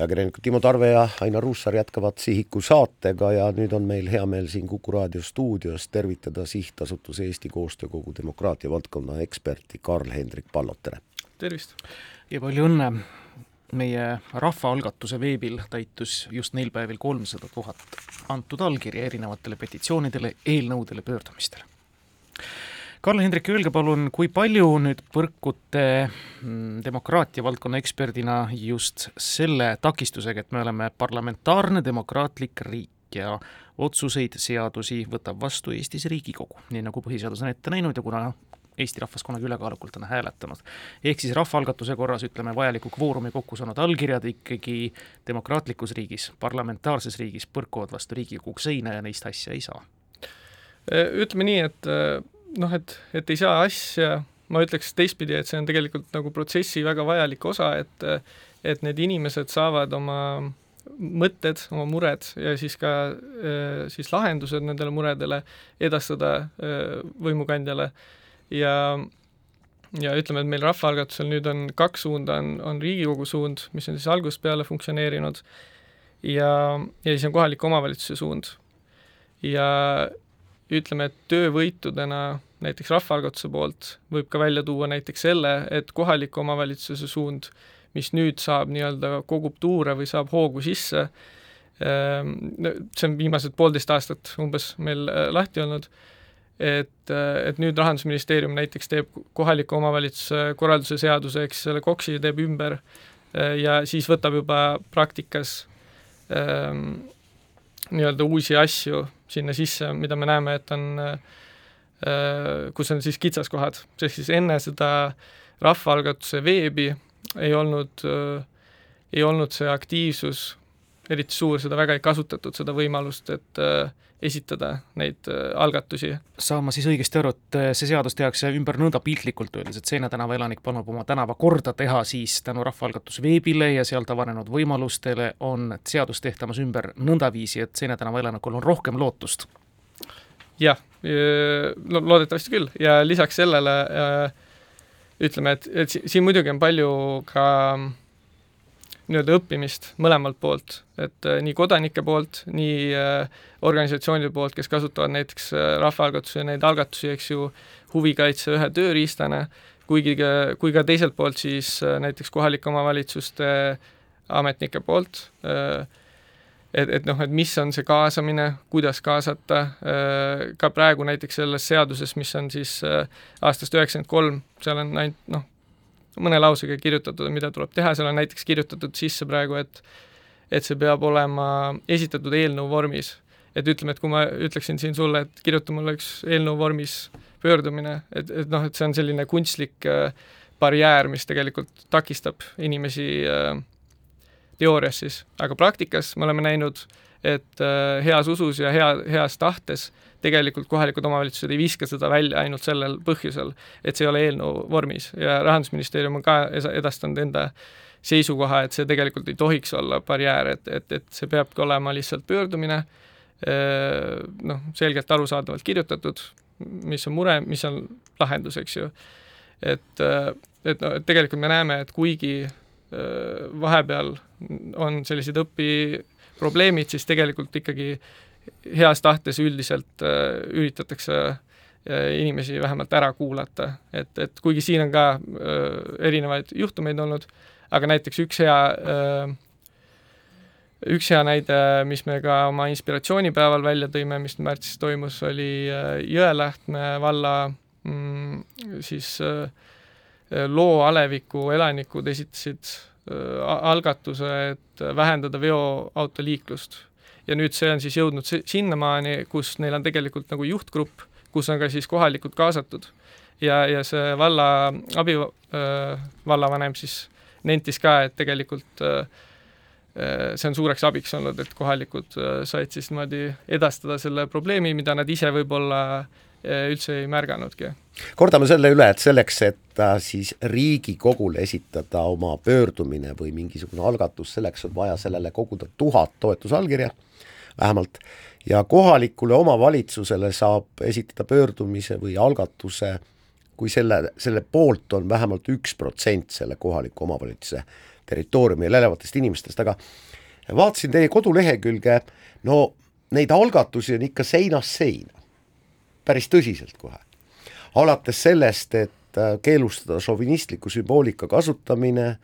ajakirjanikud Timo Tarve ja Ainar Ruussaar jätkavad Sihiku saatega ja nüüd on meil hea meel siin Kuku raadio stuudios tervitada Sihtasutuse Eesti Koostöökogu demokraatia valdkonna eksperti Karl-Hendrik Pallot, tere! tervist! ja palju õnne! meie rahvaalgatuse veebil täitus just neil päevil kolmsada tuhat antud allkirja erinevatele petitsioonidele, eelnõudele, pöördumistele Karl-Hendrik, öelge palun, kui palju nüüd põrkute mm, demokraatia valdkonna eksperdina just selle takistusega, et me oleme parlamentaarne demokraatlik riik ja otsuseid, seadusi võtab vastu Eestis Riigikogu, nii nagu põhiseadus on ette näinud ja kuna Eesti rahvas kunagi ülekaalukalt on hääletanud. ehk siis rahvaalgatuse korras ütleme, vajaliku kvoorumi kokku saanud allkirjad ikkagi demokraatlikus riigis, parlamentaarses riigis põrkuvad vastu Riigikogu seina ja neist asja ei saa. Ütleme nii, et noh, et, et ei saa asja, ma ütleks teistpidi, et see on tegelikult nagu protsessi väga vajalik osa, et et need inimesed saavad oma mõtted, oma mured ja siis ka siis lahendused nendele muredele edastada võimukandjale ja ja ütleme, et meil rahvaalgatusel nüüd on kaks suunda, on, on Riigikogu suund, mis on siis algusest peale funktsioneerinud, ja, ja siis on kohaliku omavalitsuse suund. ja ütleme, et töövõitudena näiteks rahvaalgatuse poolt võib ka välja tuua näiteks selle, et kohaliku omavalitsuse suund, mis nüüd saab nii-öelda, kogub tuure või saab hoogu sisse, ehm, see on viimased poolteist aastat umbes meil äh, lahti olnud, et, äh, et nüüd Rahandusministeerium näiteks teeb kohaliku omavalitsuse korralduse seaduse, eks selle KOKS-i teeb ümber äh, ja siis võtab juba praktikas ähm, nii-öelda uusi asju sinna sisse, mida me näeme, et on äh, kus on siis kitsaskohad, ehk siis enne seda rahvaalgatuse veebi ei olnud, äh, ei olnud see aktiivsus eriti suur, seda väga ei kasutatud, seda võimalust, et äh, esitada neid äh, algatusi. saan ma siis õigesti aru, et äh, see seadus tehakse ümber nõnda piltlikult öeldes, et Seina tänava elanik palub oma tänava korda teha, siis tänu rahvaalgatuse veebile ja sealt avanenud võimalustele on seadus tehtamas ümber nõndaviisi, et Seina tänava elanikul on rohkem lootust? jah, loodetavasti küll ja lisaks sellele ütleme, et, et siin muidugi on palju ka äh, nii-öelda õppimist mõlemalt poolt, et äh, nii kodanike poolt, nii äh, organisatsioonide poolt, kes kasutavad näiteks äh, rahvaalgatuse neid algatusi, eks ju, huvikaitse ühe tööriistana, kuigi, kui ka teiselt poolt siis näiteks kohalike omavalitsuste ametnike poolt et, et noh, et mis on see kaasamine, kuidas kaasata, ka praegu näiteks selles seaduses, mis on siis aastast üheksakümmend kolm, seal on ainult noh, mõne lausega kirjutatud, mida tuleb teha, seal on näiteks kirjutatud sisse praegu, et et see peab olema esitatud eelnõu vormis. et ütleme, et kui ma ütleksin siin sulle, et kirjuta mulle üks eelnõu vormis pöördumine, et, et noh, et see on selline kunstlik äh, barjäär, mis tegelikult takistab inimesi äh, teoorias siis, aga praktikas me oleme näinud, et äh, heas usus ja hea, heas tahtes tegelikult kohalikud omavalitsused ei viska seda välja ainult sellel põhjusel, et see ei ole eelnõu vormis ja Rahandusministeerium on ka edastanud enda seisukoha, et see tegelikult ei tohiks olla barjäär, et, et, et see peabki olema lihtsalt pöördumine, noh, selgelt arusaadavalt kirjutatud, mis on mure, mis on lahendus, eks ju. et, et noh, et tegelikult me näeme, et kuigi vahepeal on sellised õpiprobleemid, siis tegelikult ikkagi heas tahtes üldiselt äh, üritatakse äh, inimesi vähemalt ära kuulata, et, et kuigi siin on ka äh, erinevaid juhtumeid olnud, aga näiteks üks hea üks hea näide, mis me ka oma inspiratsioonipäeval välja tõime, mis märtsis toimus, oli äh, Jõelähtme valla mm, siis loo aleviku elanikud esitasid algatuse, et vähendada veoautoliiklust ja nüüd see on siis jõudnud sinnamaani, kus neil on tegelikult nagu juhtgrupp, kus on ka siis kohalikud kaasatud. ja, ja see valla abi äh,, vallavanem siis nentis ka, et tegelikult äh, see on suureks abiks olnud, et kohalikud said siis niimoodi edastada selle probleemi, mida nad ise võib-olla äh, üldse ei märganudki. kordame selle üle, et selleks, et siis Riigikogule esitada oma pöördumine või mingisugune algatus, selleks on vaja sellele koguda tuhat toetusallkirja vähemalt, ja kohalikule omavalitsusele saab esitada pöördumise või algatuse, kui selle, selle poolt on vähemalt üks protsent selle kohaliku omavalitsuse territooriumil elavatest inimestest, aga vaatasin teie kodulehekülge, no neid algatusi on ikka seinast seina, päris tõsiselt kohe. alates sellest, et äh, keelustada šovinistliku sümboolika kasutamine,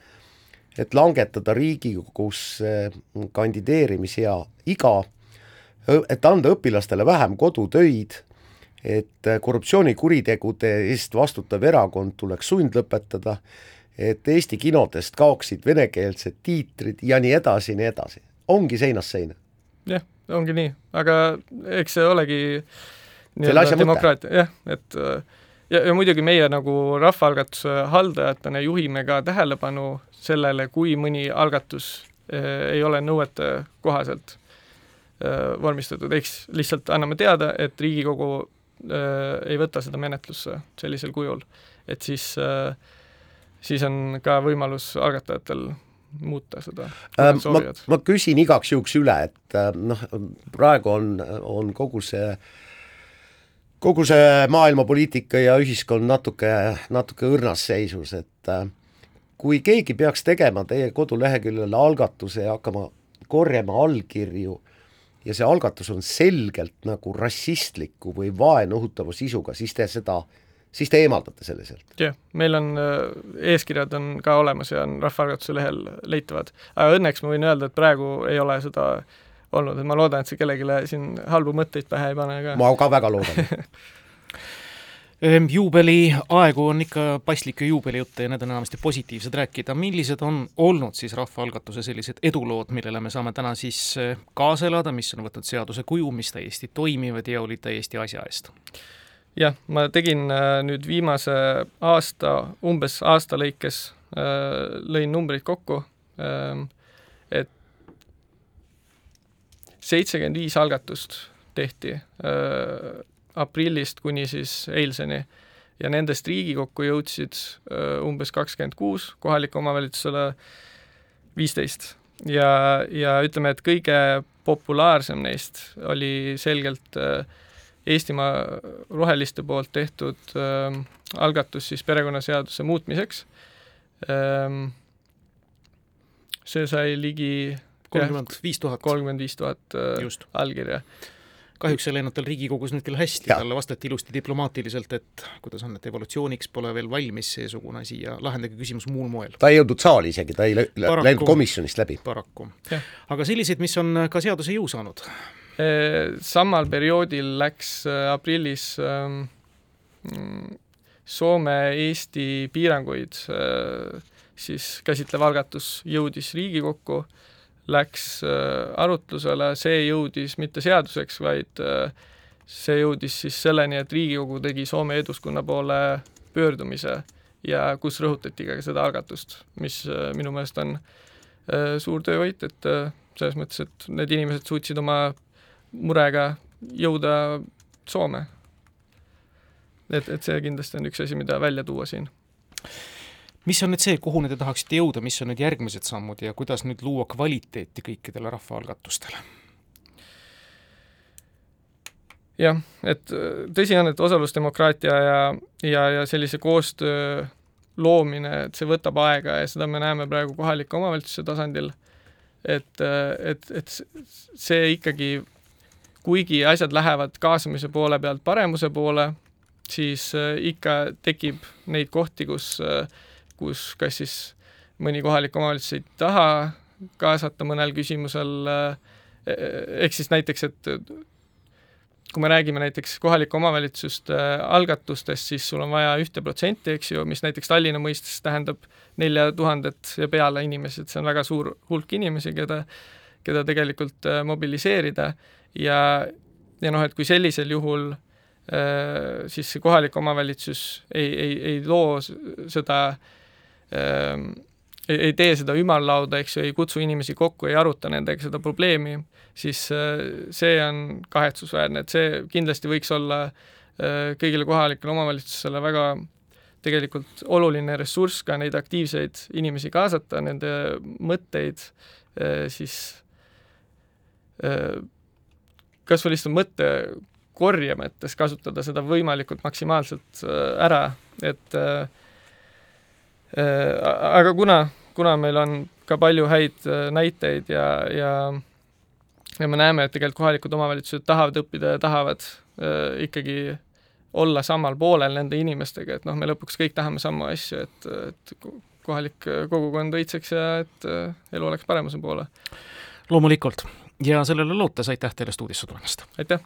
et langetada Riigikogusse kandideerimisea iga, et anda õpilastele vähem kodutöid, et korruptsioonikuritegude eest vastutav erakond tuleks sundlõpetada, et Eesti kinodest kaoksid venekeelsed tiitrid ja nii edasi nii edasi. ongi seinast seina. jah, ongi nii, aga eks see olegi nii-öelda demokraatia, jah, et ja, ja muidugi meie nagu rahvaalgatuse haldajatena juhime ka tähelepanu sellele, kui mõni algatus eh, ei ole nõuete kohaselt eh, vormistatud, eks lihtsalt anname teada, et Riigikogu äh, ei võta seda menetlusse sellisel kujul. et siis äh,, siis on ka võimalus algatajatel muuta seda äh,. ma, ma küsin igaks juhuks üle, et äh, noh, praegu on, on kogu see kogu see maailmapoliitika ja ühiskond natuke, natuke õrnas seisus, et äh, kui keegi peaks tegema teie koduleheküljele algatuse ja hakkama korjama allkirju ja see algatus on selgelt nagu rassistliku või vaenu õhutava sisuga, siis te seda, siis te eemaldate selle sealt? jah meil on äh, eeskirjad on ka olemas ja on Rahvaalgatuse lehel leitavad. aga õnneks ma võin öelda, et praegu ei ole seda olnud, et ma loodan, et see kellelegi siin halbu mõtteid pähe ei pane ka. ma ka väga loodan Ehm, juubeliaegu on ikka paslik ju juubelijutte ja need on enamasti positiivsed rääkida. millised on olnud siis rahvaalgatuse sellised edulood, millele me saame täna siis eh, kaasa elada, mis on võtnud seaduse kuju, mis täiesti toimivad ja olid täiesti asja eest? jah, ma tegin äh, nüüd viimase aasta, umbes aasta lõikes äh, lõin numbrid kokku, ähm, et seitsekümmend viis algatust tehti äh, aprillist kuni siis eilseni ja nendest Riigikokku jõudsid umbes kakskümmend kuus, kohalikule omavalitsusele viisteist. ja, ja ütleme, et kõige populaarsem neist oli selgelt Eestimaa Roheliste poolt tehtud äh, algatus siis perekonnaseaduse muutmiseks ähm,. see sai ligi kolmkümmend viis tuhat. kolmkümmend viis tuhat allkirja kahjuks ei läinud tal Riigikogus nüüd küll hästi, talle vastati ilusti diplomaatiliselt, et kuidas on, et evolutsiooniks pole veel valmis seesugune asi ja lahendage küsimus muul moel. ta ei jõudnud saali isegi, ta ei läinud komisjonist läbi. paraku. aga selliseid, mis on ka seaduse jõu saanud? Samal perioodil läks äh, aprillis ähm, Soome-Eesti piiranguid äh, siis käsitlev algatus jõudis Riigikokku läks äh, arutlusele, see jõudis mitte seaduseks, vaid äh, see jõudis siis selleni, et Riigikogu tegi Soome Eduskunna poole pöördumise ja kus rõhutati ka seda algatust, mis äh, minu meelest on suur töövõit, et selles mõttes, et need inimesed suutsid oma murega jõuda Soome. et, et see kindlasti on üks asi, mida välja tuua siin mis on nüüd see, kuhu te tahaksite jõuda, mis on nüüd järgmised sammud ja kuidas nüüd luua kvaliteeti kõikidele rahvaalgatustele? jah, et äh, tõsi on, et osalusdemokraatia ja, ja, ja sellise koostöö loomine, et see võtab aega ja seda me näeme praegu kohaliku omavalitsuse tasandil, et, äh, et, et see ikkagi, kuigi asjad lähevad kaasamise poole pealt paremuse poole, siis äh, ikka tekib neid kohti, kus äh, kus kas siis mõni kohalik omavalitsus ei taha kaasata mõnel küsimusel, eh, ehk siis näiteks, et kui me räägime näiteks kohalike omavalitsuste algatustest, siis sul on vaja ühte protsenti, eks ju, mis näiteks Tallinna mõistes tähendab nelja tuhandet ja peale inimesi, et see on väga suur hulk inimesi, keda, keda tegelikult eh, mobiliseerida. Ja, ja noh, et kui sellisel juhul eh, siis see kohalik omavalitsus ei, ei, ei loo seda äh, ei, ei tee seda ümarlauda, eks ju, ei kutsu inimesi kokku, ei aruta nendega seda probleemi, siis äh, see on kahetsusväärne, et see kindlasti võiks olla äh, kõigile kohalikele omavalitsustele väga tegelikult oluline ressurss ka neid aktiivseid inimesi kaasata, nende mõtteid äh, siis kas või lihtsalt mõtte korje mõttes kasutada seda võimalikult maksimaalselt ära, et Äh, aga kuna, kuna meil on ka palju häid äh, näiteid ja, ja ja me näeme, et tegelikult kohalikud omavalitsused tahavad õppida ja tahavad äh, ikkagi olla samal poolel nende inimestega, et noh, me lõpuks kõik tahame samu asju, et, et kohalik kogukond õitseks ja et äh, elu oleks paremuse poole. loomulikult ja sellele lootes aitäh teile stuudiosse tulemast! aitäh!